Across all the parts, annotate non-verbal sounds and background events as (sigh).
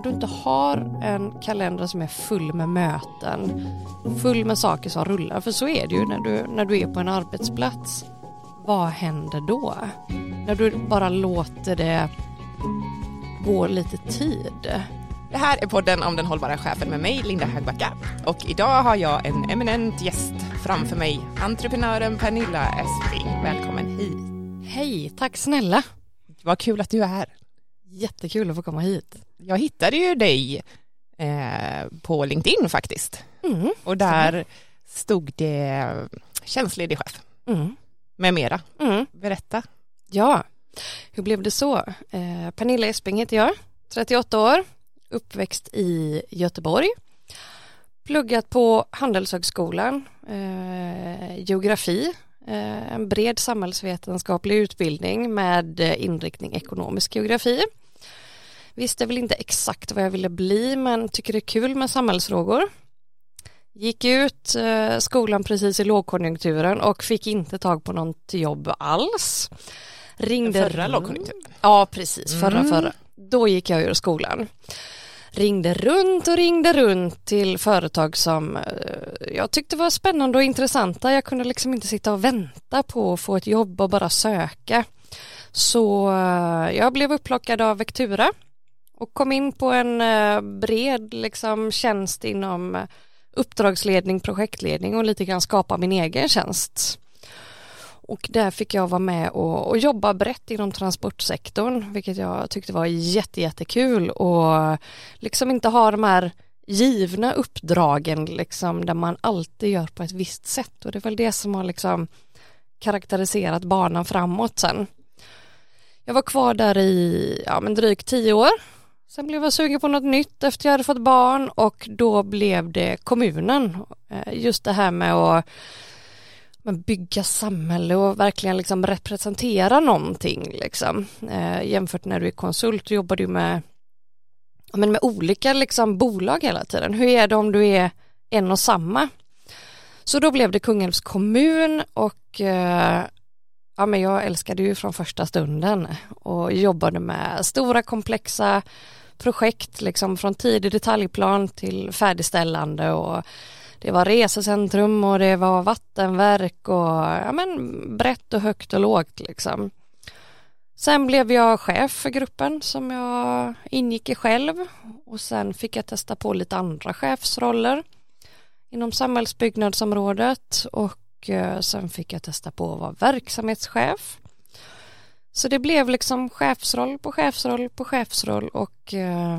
när du inte har en kalender som är full med möten, full med saker som rullar, för så är det ju när du, när du är på en arbetsplats. Vad händer då? När du bara låter det gå lite tid. Det här är podden om den hållbara chefen med mig, Linda Högbacka. Och idag har jag en eminent gäst framför mig, entreprenören Pernilla Esping. Välkommen hit. Hej, tack snälla. Vad kul att du är här. Jättekul att få komma hit. Jag hittade ju dig eh, på LinkedIn faktiskt. Mm. Och där stod det tjänstledig chef Mm. med mera. Mm. Berätta. Ja, hur blev det så? Eh, Pernilla Esping heter jag, 38 år, uppväxt i Göteborg, pluggat på Handelshögskolan, eh, geografi, eh, en bred samhällsvetenskaplig utbildning med eh, inriktning ekonomisk geografi. Visste väl inte exakt vad jag ville bli men tycker det är kul med samhällsfrågor. Gick ut eh, skolan precis i lågkonjunkturen och fick inte tag på något jobb alls. Ringde förra runt- lågkonjunkturen. Ja, precis. Förra, Mm. förra. Då gick jag ur skolan. Ringde runt och ringde runt till företag som eh, jag tyckte var spännande och intressanta. Jag kunde liksom inte sitta och vänta på att få ett jobb och bara söka. Så eh, jag blev upplockad av Vectura och kom in på en eh, bred liksom, tjänst inom eh, uppdragsledning, projektledning och lite grann skapa min egen tjänst. Och där fick jag vara med och, och jobba brett inom transportsektorn, vilket jag tyckte var jätte, jättekul och liksom inte ha de här givna uppdragen liksom där man alltid gör på ett visst sätt och det är väl det som har liksom karaktäriserat banan framåt sen. Jag var kvar där i ja, men drygt tio år. Sen blev jag sugen på något nytt efter jag hade fått barn och då blev det kommunen. Eh, just det här med att bygga samhälle och verkligen liksom representera någonting liksom. Eh, jämfört när du är konsult och jobbar du med, men med olika liksom bolag hela tiden. Hur är det om du är en och samma? Så då blev det Kungälvs kommun och eh, ja, men jag älskade ju från första stunden och jobbade med stora komplexa projekt liksom från tidig detaljplan till färdigställande och det var resecentrum och det var vattenverk och ja, men brett och högt och lågt liksom. Sen blev jag chef för gruppen som jag ingick i själv och sen fick jag testa på lite andra chefsroller inom samhällsbyggnadsområdet och eh, sen fick jag testa på att vara verksamhetschef. Så det blev liksom chefsroll på chefsroll på chefsroll och eh,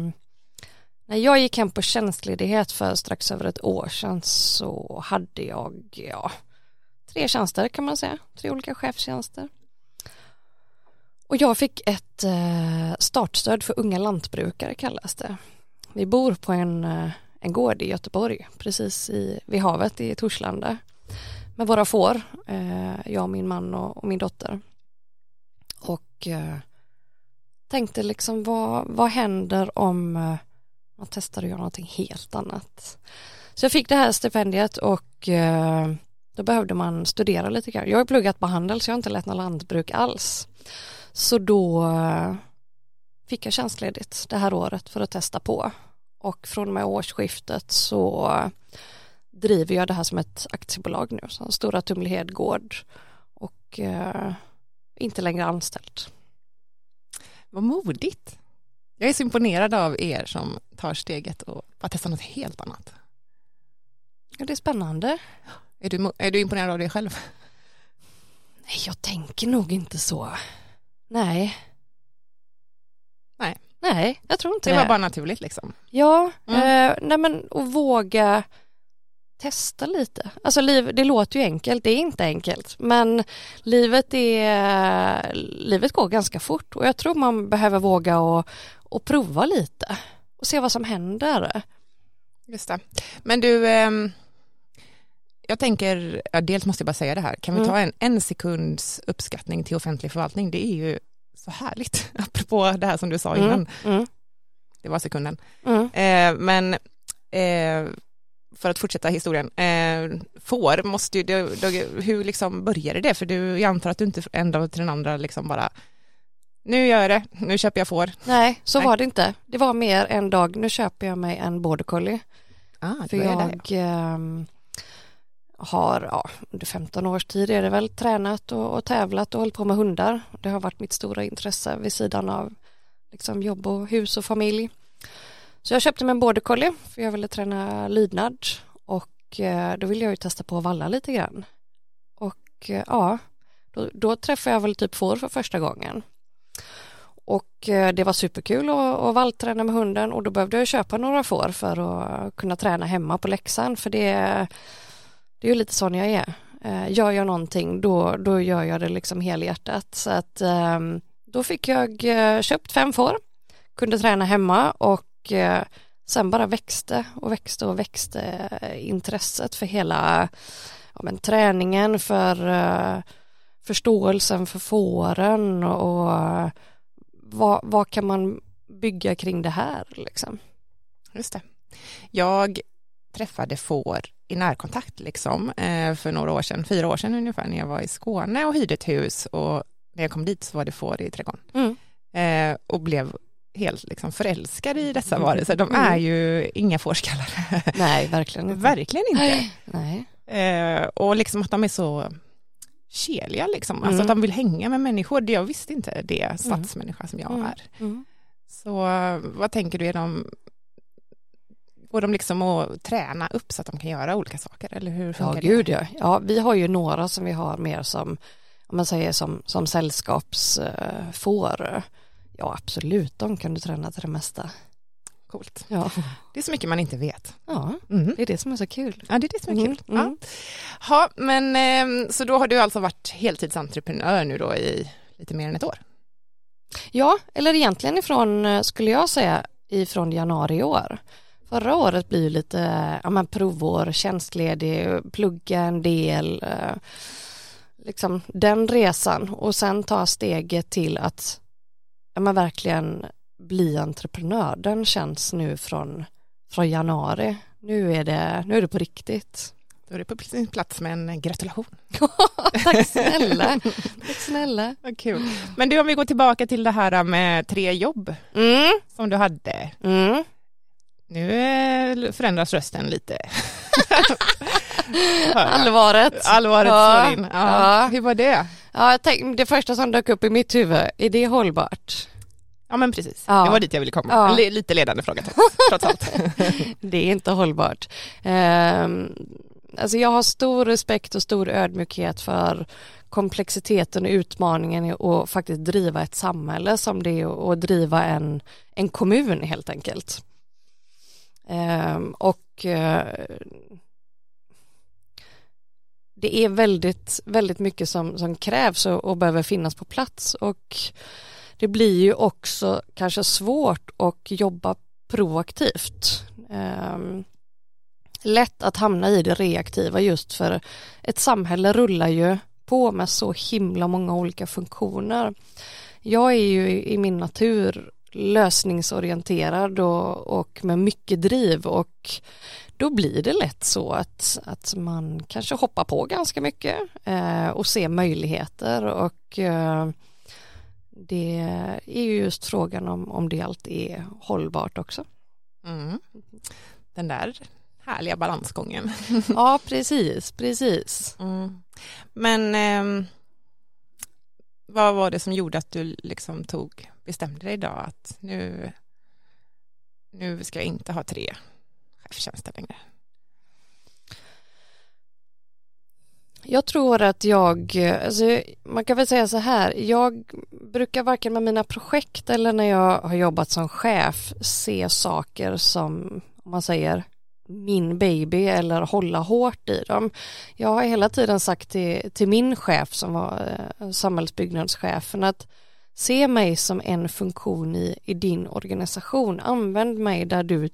när jag gick hem på tjänstledighet för strax över ett år sedan så hade jag ja, tre tjänster kan man säga, tre olika chefstjänster. Och jag fick ett eh, startstöd för unga lantbrukare kallas det. Vi bor på en, eh, en gård i Göteborg, precis i, vid havet i Torslanda med våra får, eh, jag, min man och, och min dotter. Och eh, tänkte liksom vad, vad händer om eh, man testar att göra någonting helt annat. Så jag fick det här stipendiet och eh, då behövde man studera lite grann. Jag har pluggat på handel så jag har inte lett något lantbruk alls. Så då eh, fick jag tjänstledigt det här året för att testa på. Och från och med årsskiftet så eh, driver jag det här som ett aktiebolag nu, som Stora Tumlehed Gård och eh, inte längre anställd. Vad modigt. Jag är så imponerad av er som tar steget och bara testar något helt annat. Ja, det är spännande. Är du, är du imponerad av dig själv? Nej, jag tänker nog inte så. Nej. Nej. Nej, jag tror inte Det det. var bara naturligt liksom. Ja, Mm. eh, nej men att våga testa lite. Alltså liv, det låter ju enkelt, det är inte enkelt, men livet är, livet går ganska fort och jag tror man behöver våga och, och prova lite och se vad som händer. Just det. Men du, ehm, jag tänker, dels måste jag bara säga det här, kan vi Mm. ta en, en sekunds uppskattning till offentlig förvaltning? Det är ju så härligt, (laughs) apropå det här som du sa innan, Mm, mm, det var sekunden. mm. Eh, men eh, för att fortsätta historien, eh, får måste ju, det, det, hur liksom började det? För du, jag antar att du inte en dag till den andra liksom bara nu gör jag det, nu köper jag får. Nej, så Nej. var det inte. Det var mer en dag, nu köper jag mig en border collie. Ah, För jag ehm, har, ja, under 15 års tid är det väl tränat och, och tävlat och hållit på med hundar. Det har varit mitt stora intresse vid sidan av liksom jobb och hus och familj. Så jag köpte mig en border collie för jag ville träna lydnad och eh, då ville jag ju testa på att valla lite grann. Och eh, ja, då, då träffade jag väl typ får för första gången. Och eh, det var superkul att, att vallträna med hunden och då behövde jag köpa några får för att kunna träna hemma på läxan för det, det är ju lite sån jag är. Gör jag någonting då, då gör jag det liksom helhjärtat så att ehm, då fick jag köpt fem får, kunde träna hemma och eh, sen bara växte och växte och växte eh, intresset för hela ja, men, träningen, för eh, förståelsen för fåren och vad, vad kan man bygga kring det här liksom? Just det. Jag träffade får i närkontakt liksom för några år sedan, fyra år sedan ungefär, när jag var i Skåne och hyrde ett hus och när jag kom dit så var det får i trädgården. Mm. Eh, och blev helt liksom förälskad i dessa varelser. De är ju inga fårskallar. (laughs) Nej, verkligen inte. Verkligen inte. Nej. Eh, och liksom att de är så keliga liksom, alltså Mm. att de vill hänga med människor. Det jag visste inte det stadsmänniska som jag Mm. är. Mm. Så vad tänker du, är de, går de liksom att träna upp så att de kan göra olika saker? Eller hur Ja, funkar gud ja. ja. Vi har ju några som vi har mer som, om man säger som, som sällskapsfår. Ja, absolut, de kan du träna till det mesta. Coolt. Ja, Det är så mycket man inte vet. ja Mm. det är det som är så kul. Ja, det är det som är Mm, kul. mm. Ja. Ha, men eh, så då har du alltså varit heltidsentreprenör nu då i lite mer än ett år? Ja, eller egentligen ifrån, eh, skulle jag säga, ifrån januari i år. Förra året blir ju lite, ja men provår, tjänstledig, plugga en del, eh, liksom den resan och sen ta steget till att, men verkligen bli entreprenör. Den känns nu från, från januari. Nu är det, nu är det på riktigt. Då är det på sin plats med en gratulation. (laughs) Tack snälla. Tack snälla. Vad kul. Men du, om vi går tillbaka till det här med tre jobb Mm, som du hade. mm. Nu eh, förändras rösten lite. (laughs) Allvaret. Allvaret Ja, slår in. Ja. Hur var det? Ja, jag tänkte, det första som dök upp i mitt huvud, är det hållbart? Ja men precis, Ja. det var dit jag ville komma. Ja. Lite ledande fråga (laughs) trots allt. Det är inte hållbart. Ehm, alltså jag har stor respekt och stor ödmjukhet för komplexiteten och utmaningen att faktiskt driva ett samhälle som det är att driva en, en kommun helt enkelt. Ehm, och eh, det är väldigt, väldigt mycket som, som krävs och, och behöver finnas på plats och det blir ju också kanske svårt att jobba proaktivt. Um, lätt att hamna i det reaktiva just för ett samhälle rullar ju på med så himla många olika funktioner. Jag är ju i, i min natur lösningsorienterad och, och med mycket driv och då blir det lätt så att, att man kanske hoppar på ganska mycket eh, och ser möjligheter och eh, det är ju just frågan om, om det alltid är hållbart också. Mm. Den där härliga balansgången. (laughs) Ja, precis, precis. Mm. Men ehm, vad var det som gjorde att du liksom tog, bestämde dig idag att nu, nu ska jag inte ha tre chefstjänster längre? Jag tror att jag, alltså, man kan väl säga så här, jag brukar varken med mina projekt eller när jag har jobbat som chef se saker som, om man säger, min baby eller hålla hårt i dem. Jag har hela tiden sagt till, till min chef som var eh, samhällsbyggnadschefen att se mig som en funktion i, i din organisation. Använd mig där du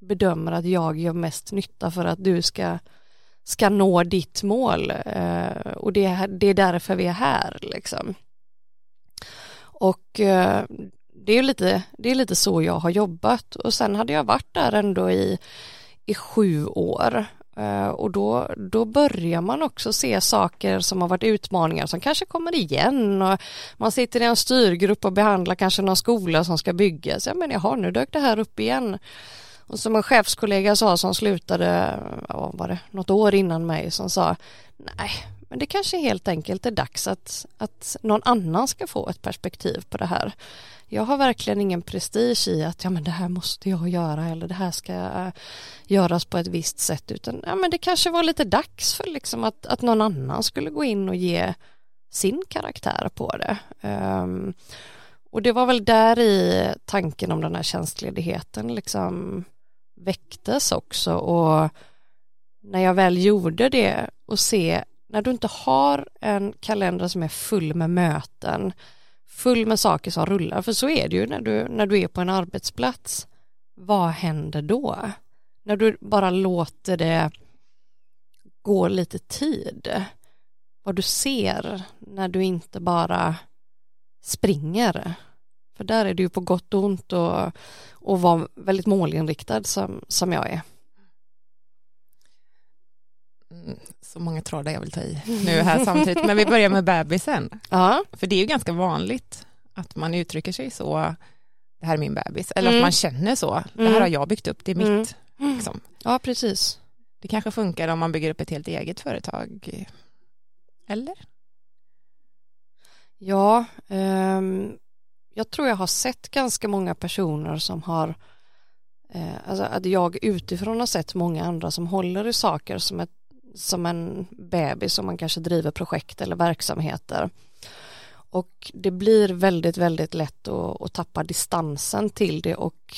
bedömer att jag gör mest nytta för att du ska ska nå ditt mål eh, och det, är- det är därför vi är här liksom. Och eh, det är lite, det är lite så jag har jobbat och sen hade jag varit där ändå i, i sju år Eh, och då, då börjar man också se saker som har varit utmaningar som kanske kommer igen och man sitter i en styrgrupp och behandlar kanske någon skola som ska byggas. Ja men jaha, nu dök det här upp igen. Och som en chefskollega sa som slutade, vad var det, något år innan mig som sa nej, men det kanske helt enkelt är dags att, att någon annan ska få ett perspektiv på det här. Jag har verkligen ingen prestige i att ja men det här måste jag göra eller det här ska eh, göras på ett visst sätt utan ja men det kanske var lite dags för liksom att, att någon annan skulle gå in och ge sin karaktär på det. Um, och det var väl där i tanken om den här tjänstledigheten liksom väcktes också och när jag väl gjorde det och se när du inte har en kalender som är full med möten, full med saker som rullar, för så är det ju när du, när du är på en arbetsplats. Vad händer då? När du bara låter det gå lite tid. Vad du ser när du inte bara springer. För där är det ju på gott och ont och, och vara väldigt målinriktad som, som jag är. Mm. Så många trådar jag vill ta i nu här samtidigt, men vi börjar med bebisen. Ja. För det är ju ganska vanligt att man uttrycker sig så, det här är min bebis, eller mm. att man känner så, det här mm. har jag byggt upp, det är mitt. Mm. Liksom. Ja, precis. Det kanske funkar om man bygger upp ett helt eget företag, eller? Ja, um, jag tror jag har sett ganska många personer som har eh, alltså att jag utifrån har sett många andra som håller i saker som ett som en bebis som man kanske driver projekt eller verksamheter. Och det blir väldigt, väldigt lätt att, att tappa distansen till det och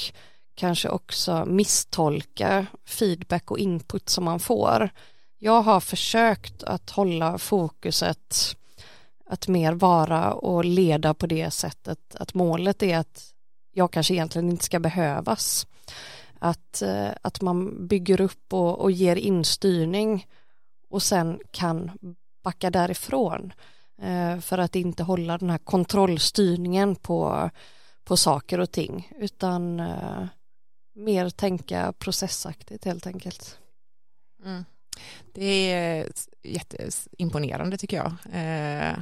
kanske också misstolka feedback och input som man får. Jag har försökt att hålla fokuset att mer vara och leda på det sättet att målet är att jag kanske egentligen inte ska behövas. Att, eh, att man bygger upp och, och ger instyrning och sen kan backa därifrån eh, för att inte hålla den här kontrollstyrningen på, på saker och ting utan eh, mer tänka processaktigt helt enkelt. Mm. Det är jätteimponerande tycker jag. Eh,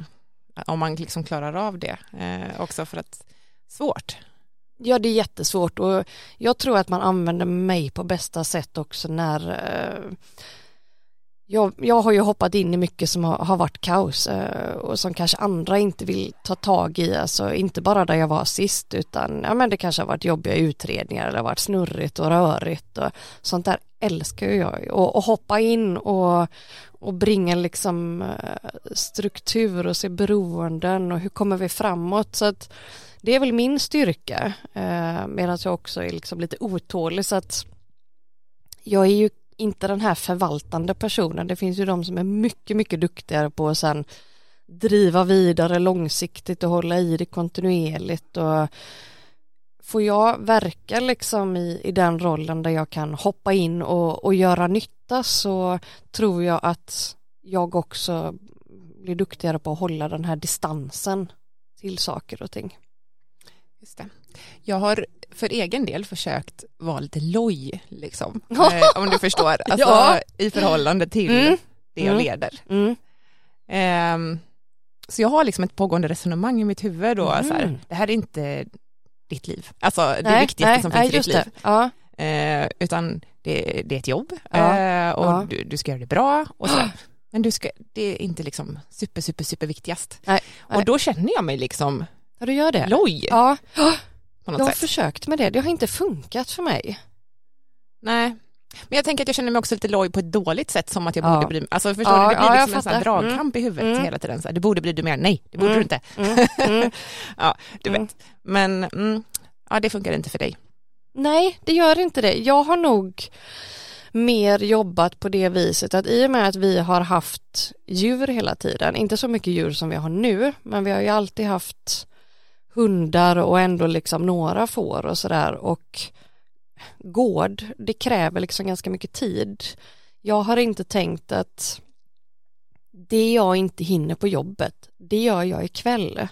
om man liksom klarar av det eh, också för att svårt. Ja det är jättesvårt och jag tror att man använder mig på bästa sätt också när eh, jag, jag har ju hoppat in i mycket som har, har varit kaos eh, och som kanske andra inte vill ta tag i, alltså inte bara där jag var sist utan ja, men det kanske har varit jobbiga utredningar eller varit snurrigt och rörigt och sånt där älskar jag. Och, och hoppa in och, och bringa liksom eh, struktur och se beroenden och hur kommer vi framåt? Så att det är väl min styrka eh, medan jag också är liksom lite otålig. Så att jag är ju inte den här förvaltande personen. Det finns ju de som är mycket, mycket duktigare på att sen driva vidare långsiktigt och hålla i det kontinuerligt och får jag verka liksom i, i den rollen där jag kan hoppa in och, och göra nytta så tror jag att jag också blir duktigare på att hålla den här distansen till saker och ting. Just det. Jag har för egen del försökt vara lite loj, liksom, (laughs) eh, om du förstår, alltså, ja. i förhållande till mm. det jag mm. leder. Mm. Eh, så jag har liksom ett pågående resonemang i mitt huvud då, så här, mm. det här är inte ditt liv, alltså nej, det viktigaste nej, som finns nej, i ditt liv. Ja. Eh, utan det, det, är ett jobb ja. eh, och ja. du, du, ska göra det bra och så. (gasps) Men du ska, det är inte liksom super, super, super viktigast. Och då känner jag mig liksom Ja, du gör det? Loj. Ja jag har sätt. försökt med det, det har inte funkat för mig. Nej, men jag tänker att jag känner mig också lite loj på ett dåligt sätt som att jag ja. borde bry mig. Alltså förstår ja, du, det blir ja, liksom en sån här dragkamp mm. i huvudet mm. hela tiden. Så här, du borde bry dig mer, nej det borde mm. du inte. Mm. mm. (laughs) ja, du vet. Men mm, ja, det funkar inte för dig. Nej, det gör inte det. Jag har nog mer jobbat på det viset att i och med att vi har haft djur hela tiden, inte så mycket djur som vi har nu, men vi har ju alltid haft hundar och ändå liksom några får och sådär och gård, det kräver liksom ganska mycket tid. Jag har inte tänkt att det jag inte hinner på jobbet, det gör jag ikväll.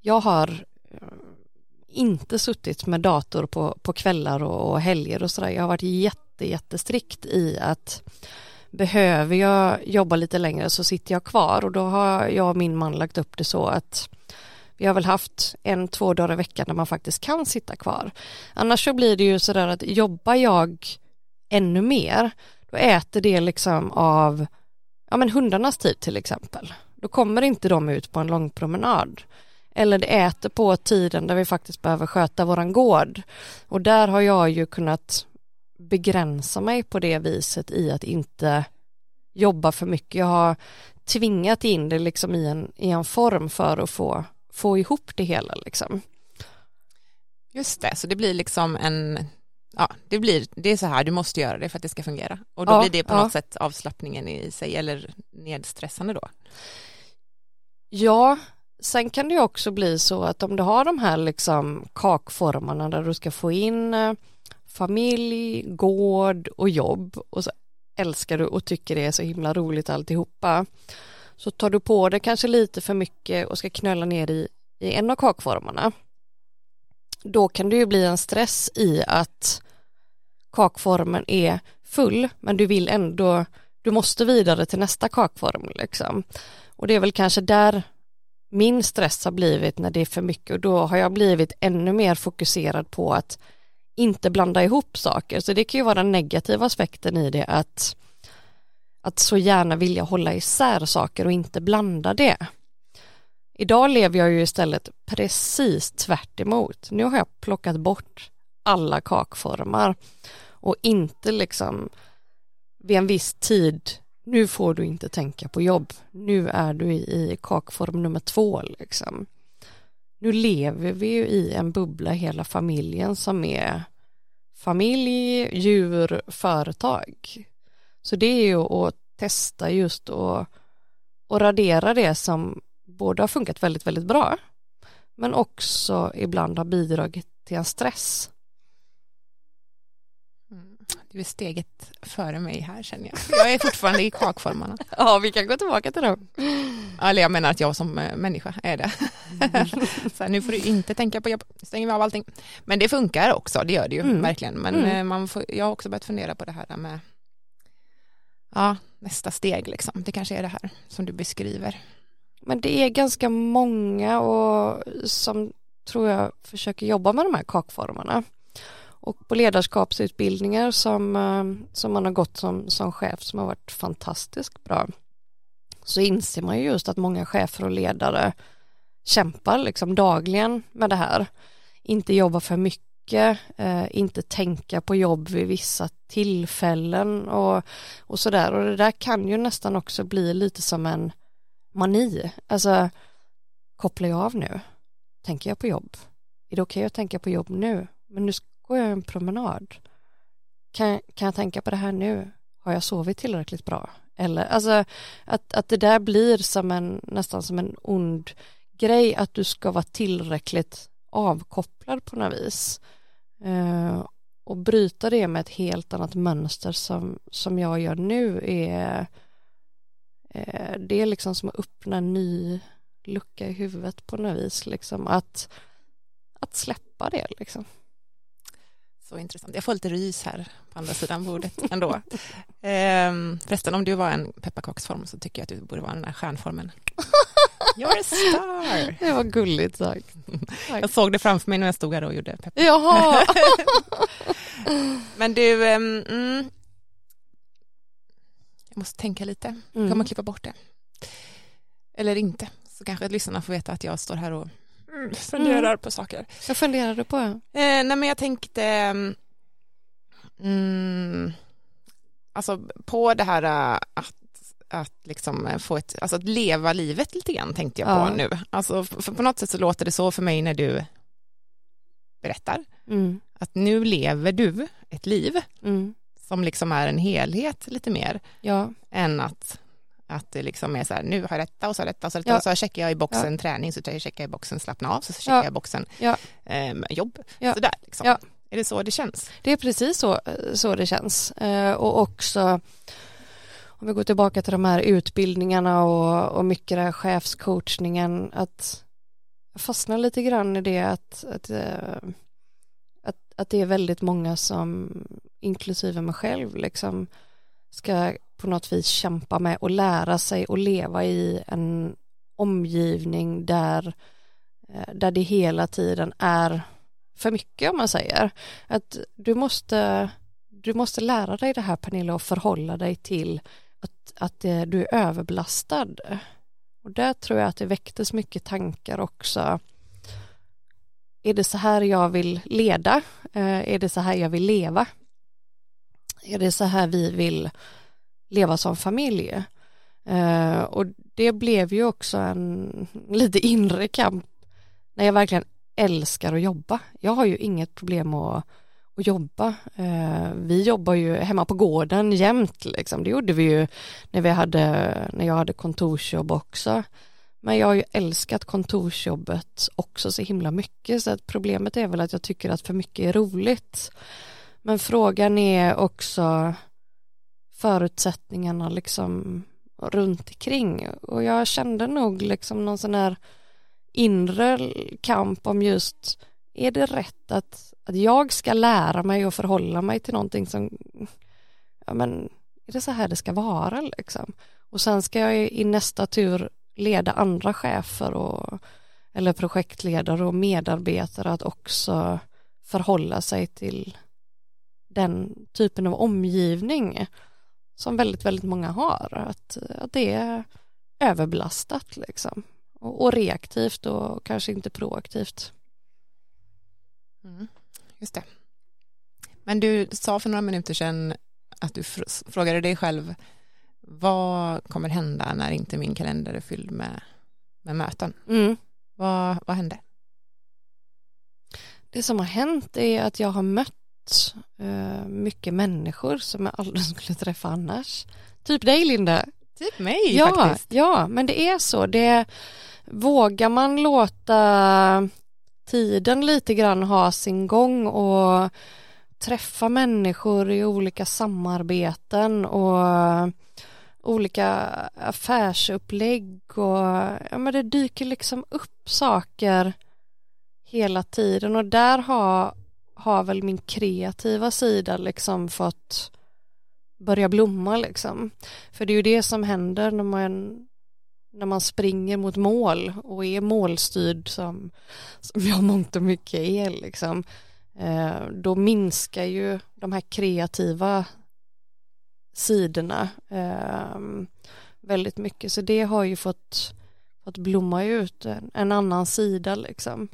Jag har eh, inte suttit med dator på, på kvällar och, och helger och sådär. Jag har varit jätte, jättestrikt i att behöver jag jobba lite längre så sitter jag kvar och då har jag och min man lagt upp det så att vi har väl haft en, två dagar i veckan där man faktiskt kan sitta kvar. Annars så blir det ju sådär att jobbar jag ännu mer, då äter det liksom av ja men hundarnas tid till exempel. Då kommer inte de ut på en lång promenad. Eller det äter på tiden där vi faktiskt behöver sköta våran gård. Och där har jag ju kunnat begränsa mig på det viset i att inte jobba för mycket. Jag har tvingat in det liksom i en, i en form för att få, få ihop det hela liksom. Just det, så det blir liksom en, ja, det blir, det är så här, du måste göra det för att det ska fungera. Och då Ja, blir det på ja. något sätt avslappningen i sig, eller nedstressande då. Ja, sen kan det ju också bli så att om du har de här liksom kakformarna där du ska få in eh, familj, gård och jobb och så älskar du och tycker det är så himla roligt alltihopa så tar du på dig kanske lite för mycket och ska knöla ner i, i en av kakformarna då kan det ju bli en stress i att kakformen är full men du vill ändå du måste vidare till nästa kakform liksom och det är väl kanske där min stress har blivit när det är för mycket och då har jag blivit ännu mer fokuserad på att inte blanda ihop saker. Så det kan ju vara den negativa aspekten i det att, att så gärna vilja hålla isär saker och inte blanda det. Idag lever jag ju istället precis tvärt emot. Nu har jag plockat bort alla kakformar och inte liksom vid en viss tid nu får du inte tänka på jobb, nu är du i, kakform nummer två liksom. Nu lever vi ju i en bubbla hela familjen som är familj, djur, företag. Så det är ju att testa just och, och radera det som både har funkat väldigt, väldigt bra men också ibland har bidragit till en stress. Du är steget före mig här känner jag. Jag är fortfarande i kakformarna. (laughs) Ja, vi kan gå tillbaka till dem. Eller jag menar att jag som eh, människa är det. (laughs) så här, nu får du inte tänka på jobb, stänger vi av allting. Men det funkar också, det gör det ju Mm. verkligen. Men Mm. eh, man får, jag har också börjat fundera på det här med ja, nästa steg liksom. Det kanske är det här som du beskriver. Men det är ganska många och som tror jag försöker jobba med de här kakformarna. Och på ledarskapsutbildningar som, eh, som man har gått som, som chef som har varit fantastiskt bra så inser man ju just att många chefer och ledare kämpar liksom dagligen med det här. Inte jobba för mycket, eh, inte tänka på jobb vid vissa tillfällen och, och sådär. Och det där kan ju nästan också bli lite som en mani. Alltså, kopplar jag av nu? Tänker jag på jobb? Är det okej att tänka på jobb nu? Men nu går jag en promenad. Kan, kan jag tänka på det här nu? Har jag sovit tillräckligt bra? Eller, alltså, att, att det där blir som en, nästan som en ond grej att du ska vara tillräckligt avkopplad på något vis. Eh, och bryta det med ett helt annat mönster som, som jag gör nu är eh, det är liksom som att öppna en ny lucka i huvudet på något vis liksom att, att släppa det liksom. Så intressant. Jag får lite rys här på andra sidan bordet ändå. (laughs) ehm, förresten, om du var en pepparkaksform så tycker jag att du borde vara den här stjärnformen. (laughs) You're a star! (laughs) Det var gulligt sagt. (laughs) Jag såg det framför mig när jag stod här och gjorde peppar. Jaha. (laughs) Men du, ehm, mm, jag måste tänka lite. Jag kommer Mm. klippa bort det. Eller inte. Så kanske lyssnarna får veta att jag står här och mm, funderar på saker. Jag funderade på Eh, nej men jag tänkte mm, mm, alltså på det här eh, att, att liksom eh, få ett, alltså att leva livet lite grann tänkte jag Ja. på nu. Alltså för, på något sätt så låter det så för mig när du berättar mm. att nu lever du ett liv Mm. som liksom är en helhet lite mer Ja, än att att det liksom är så här, nu har jag detta och så har jag detta och så, jag Ja. detta, och så checkar jag i boxen träning, så checkar jag i boxen slappna av, så checkar Ja. jag i boxen Ja. eh, jobb. Ja. Sådär liksom. Ja. Är det så det känns? det är precis så, så det känns. Eh, och också om vi går tillbaka till de här utbildningarna och, och mycket det här chefscoachningen att jag fastnar lite grann i det att, att, eh, att, att det är väldigt många som inklusive mig själv liksom ska på något vis kämpa med och lära sig och leva i en omgivning där, eh, där det hela tiden är för mycket om man säger. Att du måste, du måste lära dig det här Pernilla och förhålla dig till att, att du är överbelastad. Och där tror jag att det väcktes mycket tankar också. Är det så här jag vill leda? Eh, är det så här jag vill leva? Är det så här vi vill leva som familj? Eh, och det blev ju också en lite inre kamp när jag verkligen älskar att jobba. Jag har ju inget problem att, och jobba. Eh, vi jobbar ju hemma på gården jämt liksom. Det gjorde vi ju när vi hade, när jag hade kontorsjobb också. Men jag har ju älskat kontorsjobbet också så himla mycket så att problemet är väl att jag tycker att för mycket är roligt. Men frågan är också förutsättningarna liksom runt omkring och jag kände nog liksom någon sån här inre kamp om just är det rätt att, att jag ska lära mig och förhålla mig till någonting som ja men är det så här det ska vara liksom och sen ska jag i nästa tur leda andra chefer och eller projektledare och medarbetare att också förhålla sig till den typen av omgivning som väldigt, väldigt många har. Att, att det är överbelastat liksom. Och, och reaktivt och kanske inte proaktivt. Mm, just det. Men du sa för några minuter sedan att du frågade dig själv vad kommer hända när inte min kalender är fylld med, med möten? Mm. Vad, vad hände? Det som har hänt är att jag har mött uh, mycket människor som jag aldrig (laughs) skulle träffa annars. Typ dig Linda. Typ mig ja, faktiskt. Ja, men det är så. Det, vågar man låta tiden lite grann ha sin gång och träffa människor i olika samarbeten och olika affärsupplägg och ja men det dyker liksom upp saker hela tiden och där har har väl min kreativa sida liksom fått börja blomma liksom. För det är ju det som händer när man när man springer mot mål och är målstyrd som, som jag mångt och mycket är liksom. Eh, då minskar ju de här kreativa sidorna ehm, väldigt mycket så det har ju fått, fått blomma ut en, en annan sida liksom.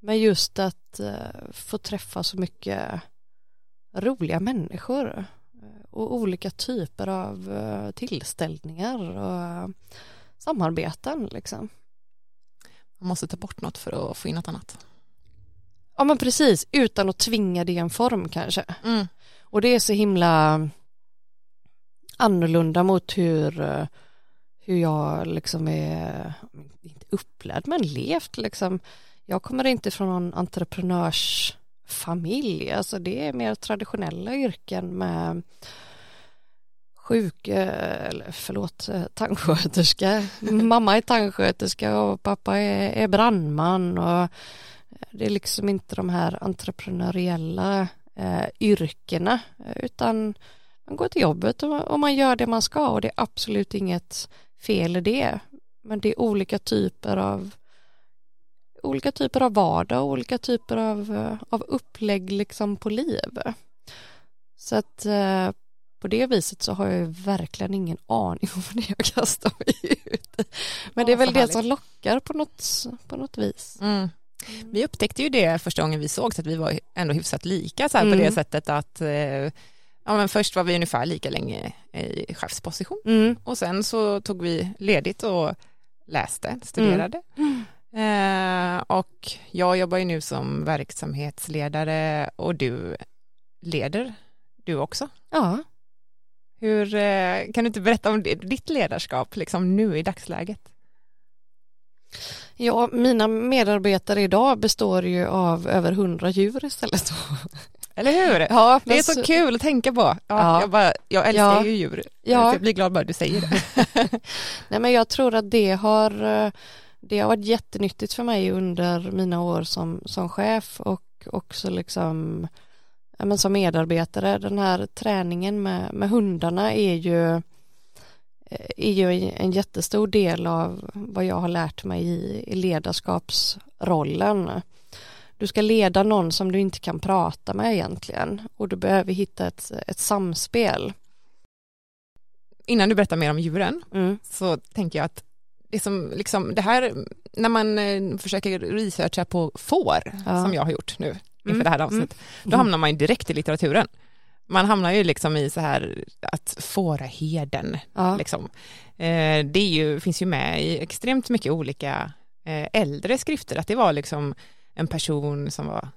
Men just att eh, få träffa så mycket roliga människor eh, och olika typer av tillställningar och samarbeten liksom. Man måste ta bort något för att få in något annat. Ja men precis, utan att tvinga det i en form kanske. Mm. Och det är så himla annorlunda mot hur, hur jag liksom är, inte upplärd men levt liksom jag kommer inte från någon entreprenörsfamilj, alltså det är mer traditionella yrken med sjuk, eh, eller förlåt, eh, tandsköterska. Mamma är tandsköterska och pappa är, är brandman och eh, det är liksom inte de här entreprenöriella eh, yrkena utan man går till jobbet och, och man gör det man ska och det är absolut inget fel i det. Men det är olika typer av olika typer av vardag och olika typer av, av upplägg liksom på liv. Så att eh, på det viset så har jag verkligen ingen aning (laughs) om vad det jag kastar mig ut. Men det är väl det som lockar på något, på något vis. Mm. Vi upptäckte ju det första gången vi såg så att vi var ändå hyfsat lika så här, mm. på det sättet att eh, ja, men först var vi ungefär lika länge i chefsposition mm. och sen så tog vi ledigt och läste, studerade. Mm. Eh, och jag jobbar ju nu som verksamhetsledare och du leder du också. Ja. Hur, eh, kan du inte berätta om ditt ledarskap liksom nu i dagsläget? Ja, mina medarbetare idag består ju av över hundra djur istället. Eller hur? Ja, det är så, kul att tänka på. Ja, ja. Jag, bara, jag älskar ja. ju djur. Ja. Jag blir glad bara du säger det. (laughs) (laughs) Nej, men jag tror att det har eh, det har varit jättenyttigt för mig under mina år som, som chef och också liksom ja, men som medarbetare. Den här träningen med, med hundarna är ju eh, är ju en jättestor del av vad jag har lärt mig i, i ledarskapsrollen. Du ska leda någon som du inte kan prata med egentligen och du behöver hitta ett, ett samspel. Innan du berättar mer om djuren Mm. så tänker jag att det som liksom det här när man eh, försöker researcha på får Ja. som jag har gjort nu inför Mm, det här avsnittet, då hamnar man ju direkt i litteraturen. Man hamnar ju liksom i så här att fåraherden, Ja. liksom. Eh, det ju, finns ju med i extremt mycket olika eh, äldre skrifter, att det var liksom en person som var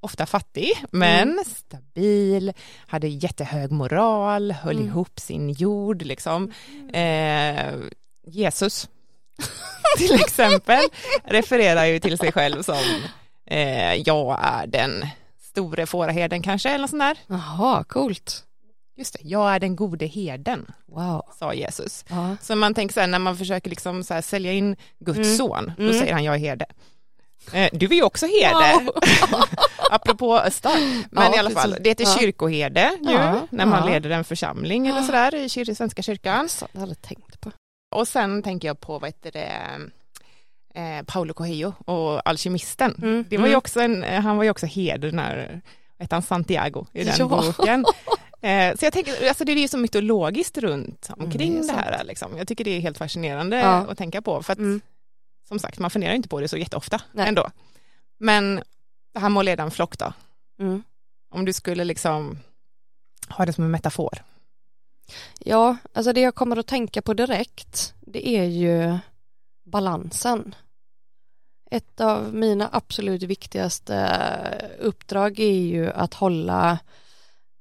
ofta fattig, men Mm. stabil, hade jättehög moral, höll Mm. ihop sin jord, liksom. Eh, Jesus, (laughs) till exempel, refererar ju till sig själv som eh, jag är den store fåraherden kanske, eller sånt där. Jaha, coolt. Just det, jag är den gode herden, Wow. sa Jesus. Ja. Så man tänker så här, när man försöker liksom så här sälja in Guds Mm. son, då Mm. säger han jag är herde. Eh, du är ju också herde, Wow. (laughs) apropå Östar. Men Ja, i alla fall, det heter Ja. kyrkoherde ju, Ja, när man leder en församling eller sådär i kyr- Svenska kyrkan. Så, det hade jag tänkt på. Och sen tänker jag på, vad heter det, eh, Paolo Coelho och Alkemisten. Mm, Det var ju mm. också en, eh, han var ju också heder när, hette han, Santiago i den Ja. boken. (laughs) Eh, så jag tänker, alltså det är ju så mytologiskt runt omkring Mm, det det, är här liksom. Jag tycker det är helt fascinerande Ja. att tänka på, för att Mm. som sagt, man funderar inte på det så jätteofta Nej. ändå. Men det här med att leda en flock då, Mm. om du skulle liksom ha det som en metafor. Ja, alltså det jag kommer att tänka på direkt det är ju balansen. Ett av mina absolut viktigaste eh, uppdrag är ju att hålla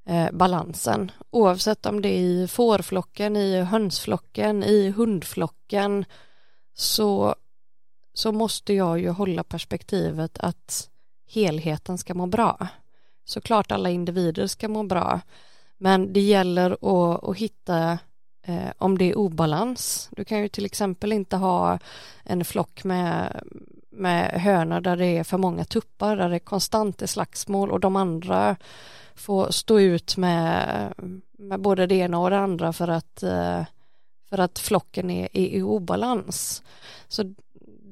eh, balansen oavsett om det är i fårflocken, i hönsflocken, i hundflocken så, så måste jag ju hålla perspektivet att helheten ska må bra. Såklart alla individer ska må bra men det gäller att, att hitta eh, om det är obalans. Du kan ju till exempel inte ha en flock med, med hönor där det är för många tuppar, där det är konstant är slagsmål och de andra får stå ut med, med både det ena och det andra för att, eh, för att flocken är, är i obalans. Så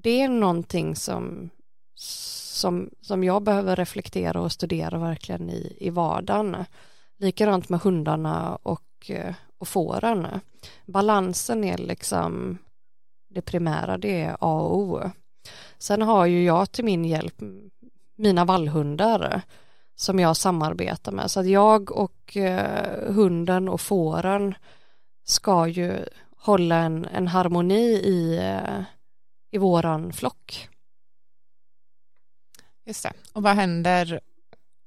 det är någonting som, som, som jag behöver reflektera och studera verkligen i, i vardagen. Likadant med hundarna och, eh, och fåren. Balansen är liksom det primära, det är A och O. Sen har ju jag till min hjälp mina vallhundar som jag samarbetar med. Så att jag och eh, hunden och fåren ska ju hålla en, en harmoni i, eh, i våran flock. Just det. Och vad händer,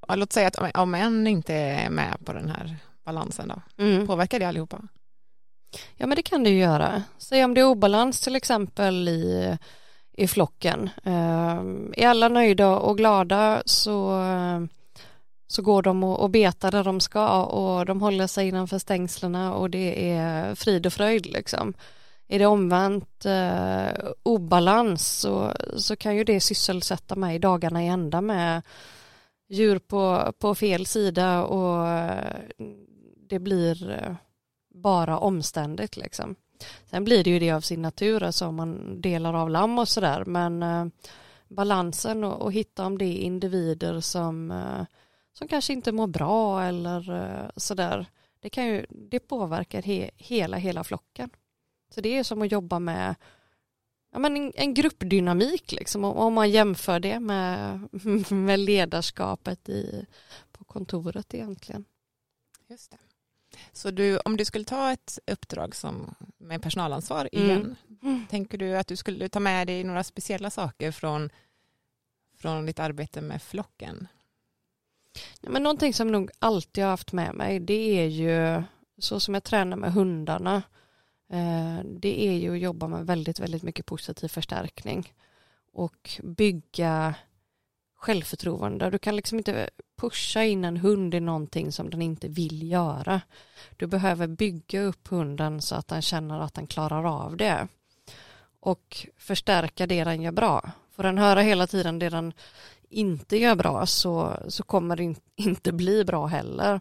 låt säga att om en inte är med på den här balansen då, Mm. påverkar det allihopa? Ja men det kan det ju göra. Säg om det är obalans till exempel i, i flocken. Eh, är alla nöjda och glada så, så går de och, och betar där de ska och de håller sig innanför stängslena och det är frid och fröjd liksom. Är det omvänt eh, obalans så, så kan ju det sysselsätta mig dagarna i ända med djur på, på fel sida och det blir eh, bara omständigt liksom. Sen blir det ju det av sin natur, alltså om man delar av lamm och sådär, men eh, balansen och, och hitta om det är individer som, eh, som kanske inte mår bra eller eh, sådär, det kan ju, det påverkar he, hela, hela flocken. Så det är som att jobba med ja, men en, en gruppdynamik liksom, om, om man jämför det med, (laughs) med ledarskapet i, på kontoret egentligen. Just det. Så du, om du skulle ta ett uppdrag som, med personalansvar Mm. igen, Mm. tänker du att du skulle ta med dig några speciella saker från, från ditt arbete med flocken? Ja, men någonting som nog alltid har haft med mig det är ju så som jag tränar med hundarna. Eh, det är ju att jobba med väldigt, väldigt mycket positiv förstärkning och bygga självförtroende. Du kan liksom inte pusha in en hund i någonting som den inte vill göra. Du behöver bygga upp hunden så att den känner att den klarar av det och förstärka det den gör bra. Får den höra hela tiden det den inte gör bra så, så kommer det (laughs) inte bli bra heller.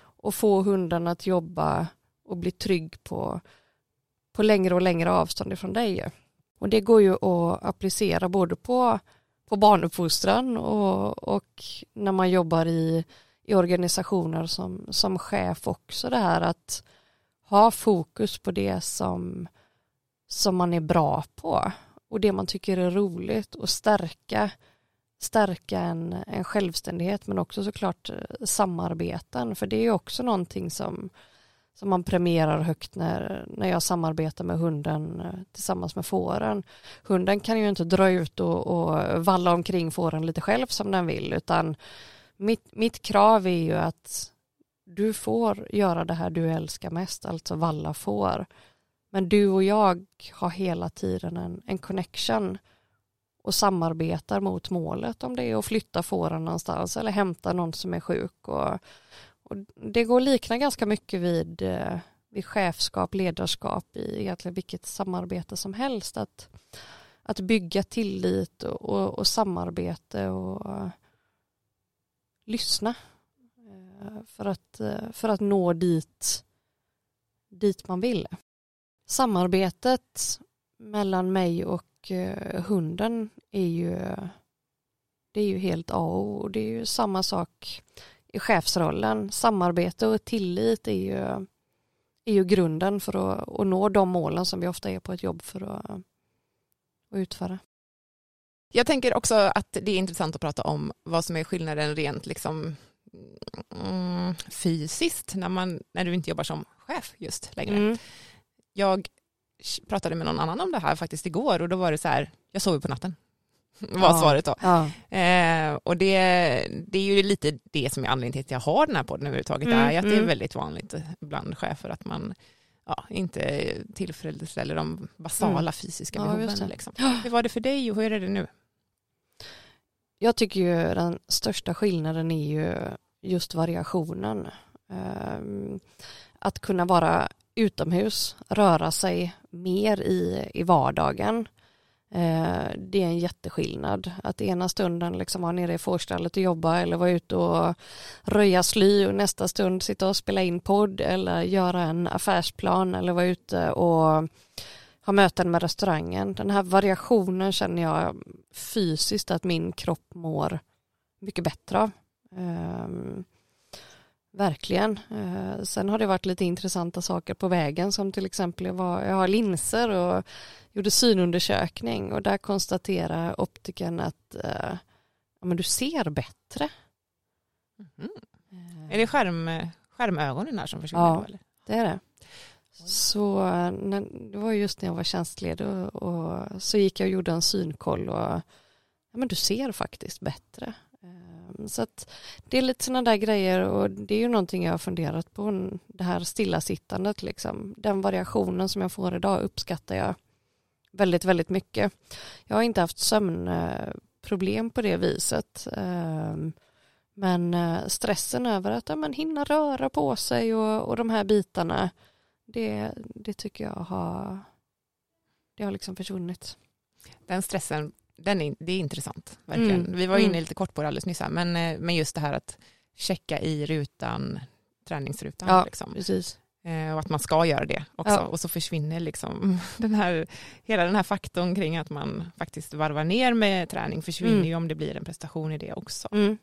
Och få hunden att jobba och bli trygg på, på längre och längre avstånd ifrån dig. Och det går ju att applicera både på, på barnuppfostran och, och när man jobbar i, i organisationer som, som chef också det här att ha fokus på det som, som man är bra på och det man tycker är roligt och stärka, stärka en, en självständighet men också såklart eh, samarbeten. För det är också någonting som, som man premierar högt när, när jag samarbetar med hunden eh, tillsammans med fåren. Hunden kan ju inte dra ut och, och valla omkring fåren lite själv som den vill utan mitt, mitt krav är ju att du får göra det här du älskar mest, alltså valla får. Men du och jag har hela tiden en, en connection och samarbetar mot målet om det är att flytta fåren någonstans eller hämta någon som är sjuk. Och, och det går att likna ganska mycket vid, eh, vid chefskap, ledarskap i egentligen vilket samarbete som helst. Att, att bygga tillit och, och, och samarbete och uh, lyssna uh, för, att, uh, för att nå dit, dit man vill samarbetet mellan mig och hunden är ju det är ju helt A och O. Det är ju samma sak i chefsrollen. Samarbete och tillit är ju, är ju grunden för att, att nå de målen som vi ofta är på ett jobb för att, att utföra. Jag tänker också att det är intressant att prata om vad som är skillnaden rent liksom mm, fysiskt när, man, när du inte jobbar som chef just längre. Mm jag pratade med någon annan om det här faktiskt igår och då var det så här, jag sover på natten. Var ja, svaret då. Ja. Eh, och det, det är ju lite det som är anledningen till att jag har den här podden överhuvudtaget, mm, är att mm. det är mm. väldigt vanligt bland chefer att man ja, inte tillfredsställer de basala mm. fysiska behoven. Ja, liksom. Hur var det för dig och hur är det nu? Jag tycker ju den största skillnaden är ju just variationen. Um, att kunna vara utomhus, röra sig mer i, i vardagen. Eh, det är en jätteskillnad. Att ena stunden liksom vara nere i fårstallet och jobba eller vara ute och röja sly och nästa stund sitta och spela in podd eller göra en affärsplan eller vara ute och ha möten med restaurangen. Den här variationen känner jag fysiskt att min kropp mår mycket bättre av. Ehm, Verkligen. Eh, sen har det varit lite intressanta saker på vägen som till exempel jag, var, jag har linser och gjorde synundersökning och där konstaterar optiken att eh, ja, men du ser bättre. Mm. Eh. Är det skärm, skärmögonen här som försvinner? Ja, eller? det är det. Så när, det var just när jag var tjänstledig och, och, så gick jag och gjorde en synkoll och ja, men du ser faktiskt bättre. Så att det är lite sådana där grejer och det är ju någonting jag har funderat på, det här stillasittandet liksom. Den variationen som jag får idag uppskattar jag väldigt, väldigt mycket. Jag har inte haft sömnproblem på det viset. Ehm, men eh, stressen över att ja, men hinna röra på sig och, och de här bitarna, det, det tycker jag har, det har liksom försvunnit. Den stressen den är, det är intressant, verkligen. Mm. Vi var inne mm. lite kort på det alldeles nyss, här, men, eh, men just det här att checka i rutan, träningsrutan. Ja, liksom. precis. Eh, och att man ska göra det också. Ja. Och så försvinner liksom (laughs) den här, hela den här faktorn kring att man faktiskt varvar ner med träning försvinner mm. ju om det blir en prestation i det också. Mm.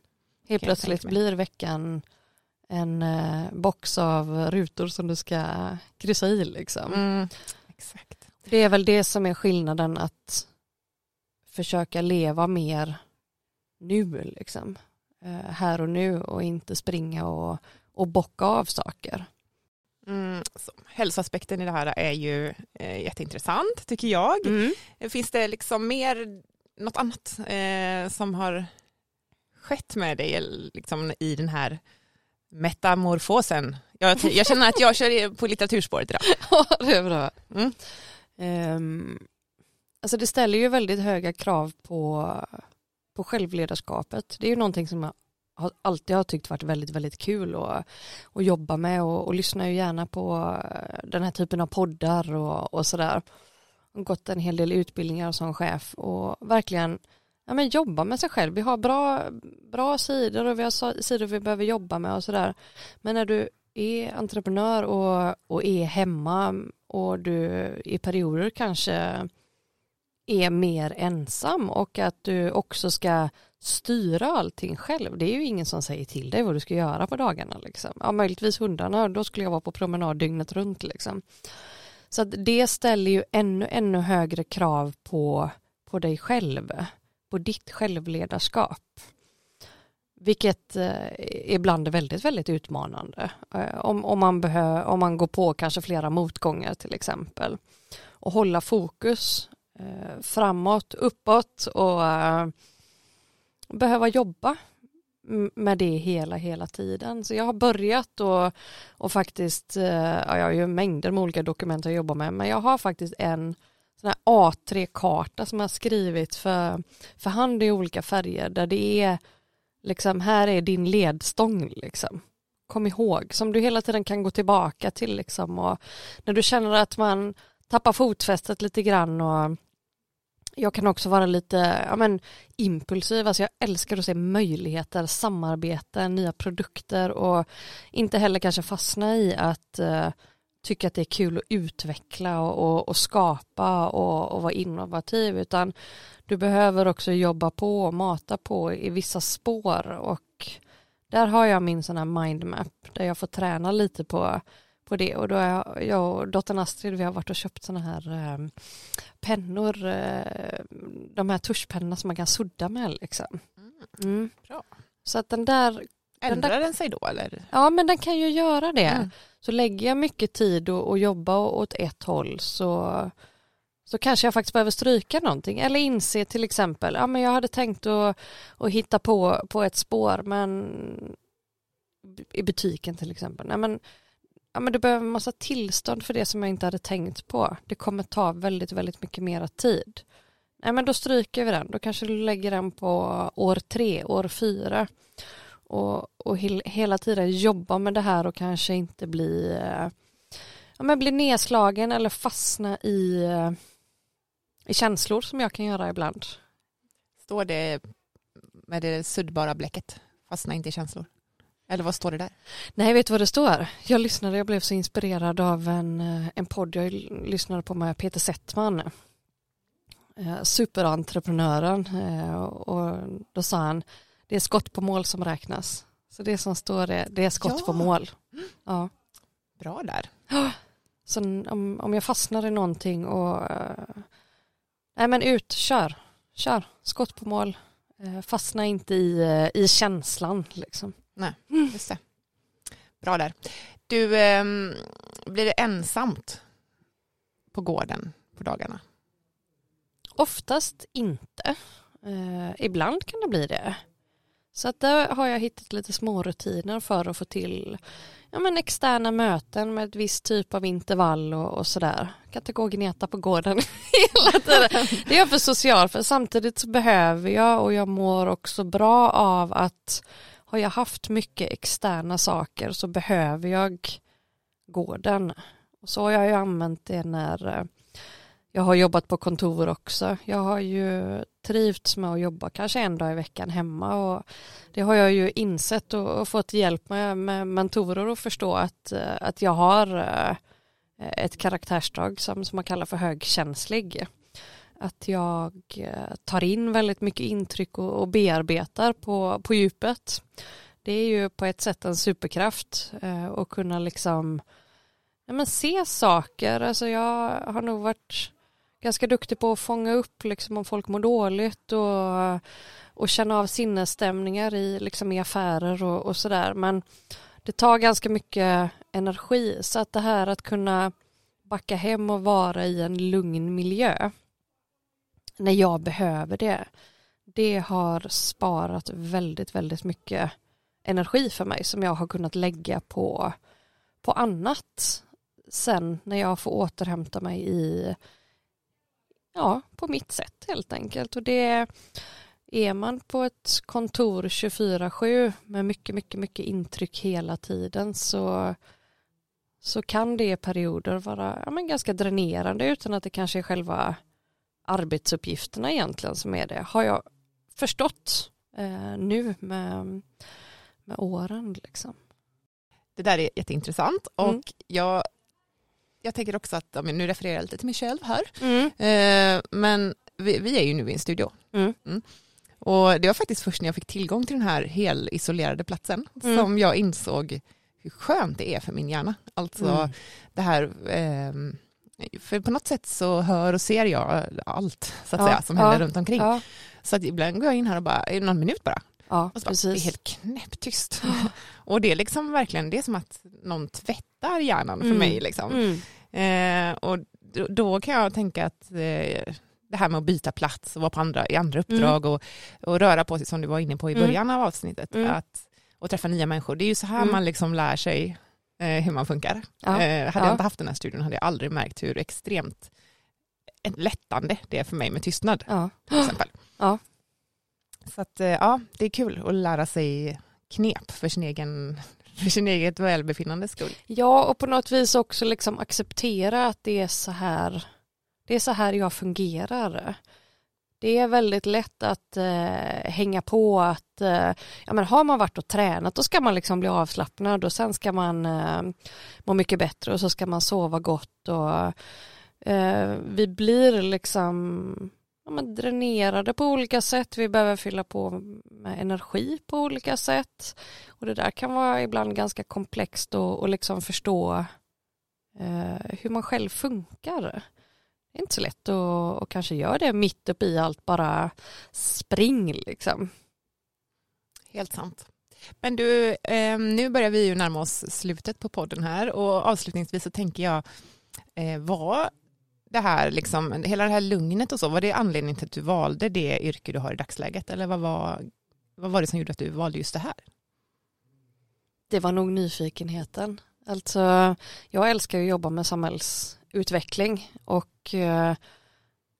Helt plötsligt blir veckan en eh, box av rutor som du ska kryssa i liksom. Mm. Exakt. Det är väl det som är skillnaden att försöka leva mer nu liksom. Eh, här och nu och inte springa och, och bocka av saker. Mm, så, hälsoaspekten i det här är ju eh, jätteintressant tycker jag. Mm. Finns det liksom mer, något annat eh, som har skett med dig liksom, i den här metamorfosen? Jag, jag känner att jag kör på litteraturspåret idag. (laughs) Ja, det är bra. Mm. Um, Alltså det ställer ju väldigt höga krav på, på självledarskapet. Det är ju någonting som jag har, alltid har tyckt varit väldigt, väldigt kul att, att jobba med och, och lyssnar ju gärna på eh, den här typen av poddar och, och sådär. Gått en hel del utbildningar som chef och verkligen ja, men jobba med sig själv. Vi har bra, bra sidor och vi har sidor vi behöver jobba med och sådär. Men när du är entreprenör och, och är hemma och du i perioder kanske är mer ensam och att du också ska styra allting själv. Det är ju ingen som säger till dig vad du ska göra på dagarna. Liksom. Ja, möjligtvis hundarna, då skulle jag vara på promenad dygnet runt. Liksom. Så att det ställer ju ännu, ännu högre krav på, på dig själv, på ditt självledarskap. Vilket eh, ibland är väldigt, väldigt utmanande. Eh, om, om, man behö, om man går på kanske flera motgångar till exempel. Och hålla fokus Eh, framåt, uppåt och eh, behöva jobba med det hela, hela tiden. Så jag har börjat och, och faktiskt, eh, ja, jag har ju mängder med olika dokument jag jobbar med, men jag har faktiskt en sån här A3-karta som jag har skrivit för, för hand i olika färger där det är liksom, här är din ledstång liksom. Kom ihåg, som du hela tiden kan gå tillbaka till liksom och när du känner att man tappar fotfästet lite grann och jag kan också vara lite ja, men, impulsiv, alltså jag älskar att se möjligheter, samarbeten, nya produkter och inte heller kanske fastna i att uh, tycka att det är kul att utveckla och, och, och skapa och, och, vara innovativ utan du behöver också jobba på och mata på i vissa spår. Och där har jag min sån här mindmap där jag får träna lite på på det. Och då har jag och dottern Astrid vi har varit och köpt sådana här eh, pennor, eh, de här tuschpennorna som man kan sudda med liksom. Mm. mm. Bra. Så att den där Ändrar den, där, den sig då eller? Ja men den kan ju göra det. Mm. Så lägger jag mycket tid och, och jobba åt ett håll så så kanske jag faktiskt behöver stryka någonting eller inse till exempel, ja men jag hade tänkt att, att hitta på, på ett spår men i butiken till exempel, nej men ja, men du behöver en massa tillstånd för det som jag inte hade tänkt på. Det kommer ta väldigt, väldigt mycket mera tid. Nej, men då stryker vi den. Då kanske du lägger den på år tre, år fyra. Och, och hela tiden jobba med det här och kanske inte bli, eh, ja, men bli nedslagen eller fastna i, eh, i känslor som jag kan göra ibland. Står det med det suddbara bläcket, fastna inte i känslor? Eller vad står det där? Nej, vet du vad det står? Jag lyssnade, jag blev så inspirerad av en, eh, en podd jag lyssnade på med Peter Settman. Eh, superentreprenören eh, och då sa han det är skott på mål som räknas. Så det som står är det är skott ja. på mål. Ja. Bra där. Så om, om jag fastnar i någonting och nej men ut, kör, kör, skott på mål. Fastna inte i, i känslan liksom. Nej, just det. Bra där. Du, eh, blir det ensamt på gården på dagarna? Oftast inte. Eh, ibland kan det bli det. Så att där har jag hittat lite små rutiner för att få till ja, men externa möten med ett visst typ av intervall och, och sådär. Jag kan inte gå och gneta på gården (laughs) hela tiden. Det är jag för social för samtidigt så behöver jag och jag mår också bra av att har jag haft mycket externa saker så behöver jag gården. Och så har jag ju använt det när eh, jag har jobbat på kontor också. Jag har ju trivts med att jobba kanske en dag i veckan hemma och det har jag ju insett och, fått hjälp med, med mentorer att förstå att, eh, att jag har eh, ett karaktärsdrag som, som man kallar för högkänslig att jag eh, tar in väldigt mycket intryck och, och bearbetar på, på djupet. Det är ju på ett sätt en superkraft eh, att kunna liksom ja, men se saker. Alltså jag har nog varit ganska duktig på att fånga upp liksom om folk mår dåligt och, och känna av sinnesstämningar i, liksom i affärer och, och sådär. Men det tar ganska mycket energi så att det här att kunna backa hem och vara i en lugn miljö när jag behöver det. Det har sparat väldigt, väldigt mycket energi för mig som jag har kunnat lägga på, på annat sen när jag får återhämta mig i ja, på mitt sätt helt enkelt. Och det är man på ett kontor 24-7 med mycket, mycket, mycket intryck hela tiden så, så kan det i perioder vara ja, men ganska dränerande utan att det kanske är själva arbetsuppgifterna egentligen som är det har jag förstått eh, nu med, med åren. Liksom. det där är jätteintressant och Mm. jag, jag tänker också att, nu refererar jag lite till mig själv här, Mm. eh, men vi, vi är ju nu i en studio. Mm. Och det var faktiskt först när jag fick tillgång till den här helisolerade platsen Mm. som jag insåg hur skönt det är för min hjärna. Alltså Mm. det här, ehm, för på något sätt så hör och ser jag allt så att Ja, säga, som händer ja, runt omkring. Ja, Så att ibland går jag in här och bara, någon minut bara? ja Och så bara, det är precis. helt knäpptyst. (gasps) och det är liksom verkligen, det är som att någon tvättar hjärnan för Mm. mig. Liksom. Mm. Eh, och då, då kan jag tänka att eh, det här med att byta plats och vara på andra, i andra uppdrag och, och röra på sig som du var inne på i Mm. början av avsnittet. Mm. Att, och träffa nya människor. Det är ju så här Mm. man liksom lär sig hur man funkar. Ja. Eh, hade Ja. jag inte haft den här studion hade jag aldrig märkt hur extremt lättande det är för mig med tystnad Ja. till exempel. (gasps) Ja. Så att eh, ja, det är kul att lära sig knep för sin egen (laughs) för sin eget välbefinnandes skull. ja, och på något vis också liksom acceptera att det är så här det är så här jag fungerar. Det är väldigt lätt att eh, hänga på att eh, ja, men har man varit och tränat då ska man liksom bli avslappnad och sen ska man eh, må mycket bättre och så ska man sova gott och eh, vi blir liksom ja, men dränerade på olika sätt. Vi behöver fylla på med energi på olika sätt och det där kan vara ibland ganska komplext och, och liksom förstå eh, hur man själv funkar. Det är inte så lätt att och kanske göra det mitt uppe i allt bara spring liksom. Helt sant. Men du, eh, nu börjar vi ju närma oss slutet på podden här och avslutningsvis så tänker jag, eh, var det här, liksom, hela det här lugnet och så, var det anledningen till att du valde det yrke du har i dagsläget eller vad var, vad var det som gjorde att du valde just det här? Det var nog nyfikenheten. Alltså, jag älskar att jobba med utveckling. Och eh,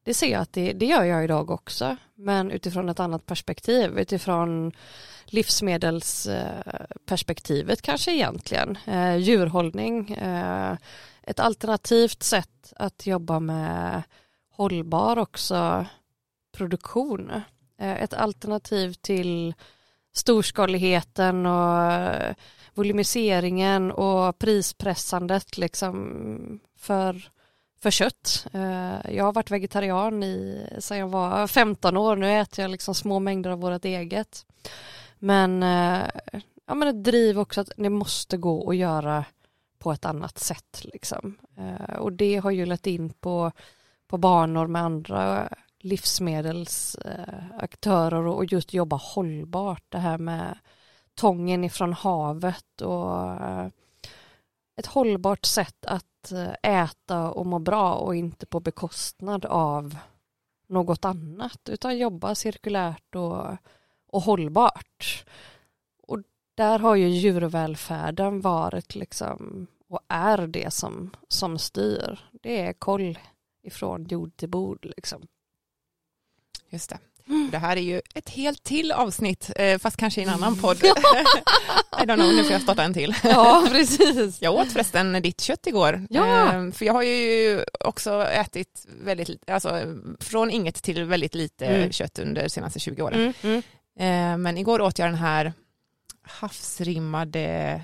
det ser jag att det, det gör jag idag också, men utifrån ett annat perspektiv, utifrån livsmedelsperspektivet kanske egentligen, eh, djurhållning, eh, ett alternativt sätt att jobba med hållbar också produktion, eh, ett alternativ till storskaligheten och eh, volymiseringen och prispressandet liksom för, för kött. Eh, jag har varit vegetarian i, sedan jag var 15 år, nu äter jag liksom små mängder av vårt eget. Men, eh, ja, men ett driv också att det måste gå att göra på ett annat sätt. Liksom. Eh, och det har ju lett in på, på banor med andra livsmedelsaktörer och just jobba hållbart. Det här med tången ifrån havet och ett hållbart sätt att Eh, äta och må bra och inte på bekostnad av något annat utan jobba cirkulärt och, och hållbart. Och där har ju djurvälfärden varit liksom och är det som, som styr. Det är koll ifrån jord till bord liksom. Just det. Det här är ju ett helt till avsnitt, eh, fast kanske i en annan podd. (laughs) (laughs) I don't know, nu får jag starta en till. Ja, (laughs) precis. Jag åt förresten ditt kött igår. Ja. Eh, För jag har ju också ätit väldigt, alltså från inget till väldigt lite Mm. kött under de senaste 20 åren. Mm, mm. Eh, Men igår åt jag den här havsrimmade,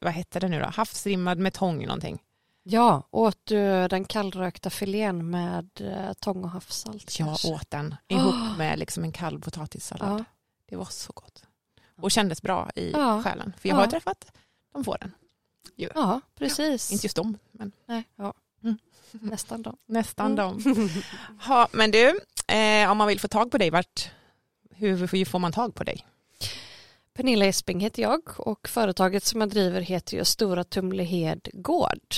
vad hette det nu då? Havsrimmad med tång någonting. Ja, åt du den kallrökta filén med eh, tång och havssalt? Jag kanske? åt den ihop med liksom en kall potatissallad. Ja. Det var så gott. Och kändes bra i Ja. själen. För jag har Ja. träffat de fåren. ja, precis. Inte just dem, men Nej, ja. Mm. (laughs) Nästan då. nästan Mm. dem. (laughs) Ha, men du, eh, om man vill få tag på dig, vart, hur, hur får man tag på dig? Pernilla Esping heter jag och företaget som jag driver heter ju Stora Tumlehed Gård.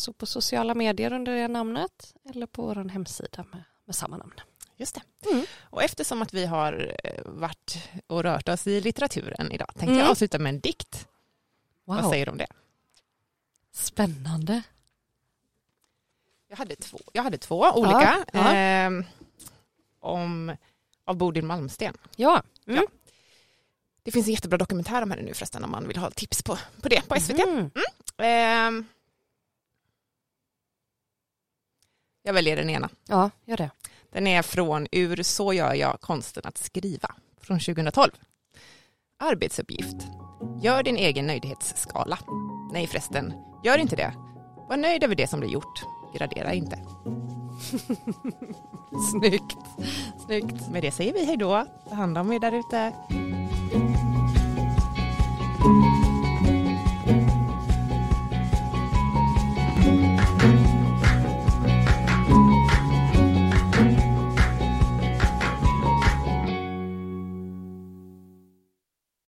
Så på sociala medier under det namnet eller på vår hemsida med, med samma namn. Just det. Mm. Och eftersom att vi har eh, varit och rört oss i litteraturen idag tänkte Mm. jag avsluta med en dikt. Vad Wow, säger du om det? spännande. Jag hade två, jag hade två olika. ja. ehm, om, av Bodil Malmsten. Ja, mm. Det finns en jättebra dokumentär om henne nu förresten om man vill ha tips på, på det på SVT. Mm. Ehm, Jag väljer den ena. Ja, gör det. Den är från Ur så gör jag konsten att skriva från 2012. Arbetsuppgift. Gör din egen nöjdhetsskala. Nej förresten, gör inte det. Var nöjd över det som blir gjort. Gradera inte. (laughs) Snyggt. Snyggt. Med det säger vi hej då. Ta hand om er där ute.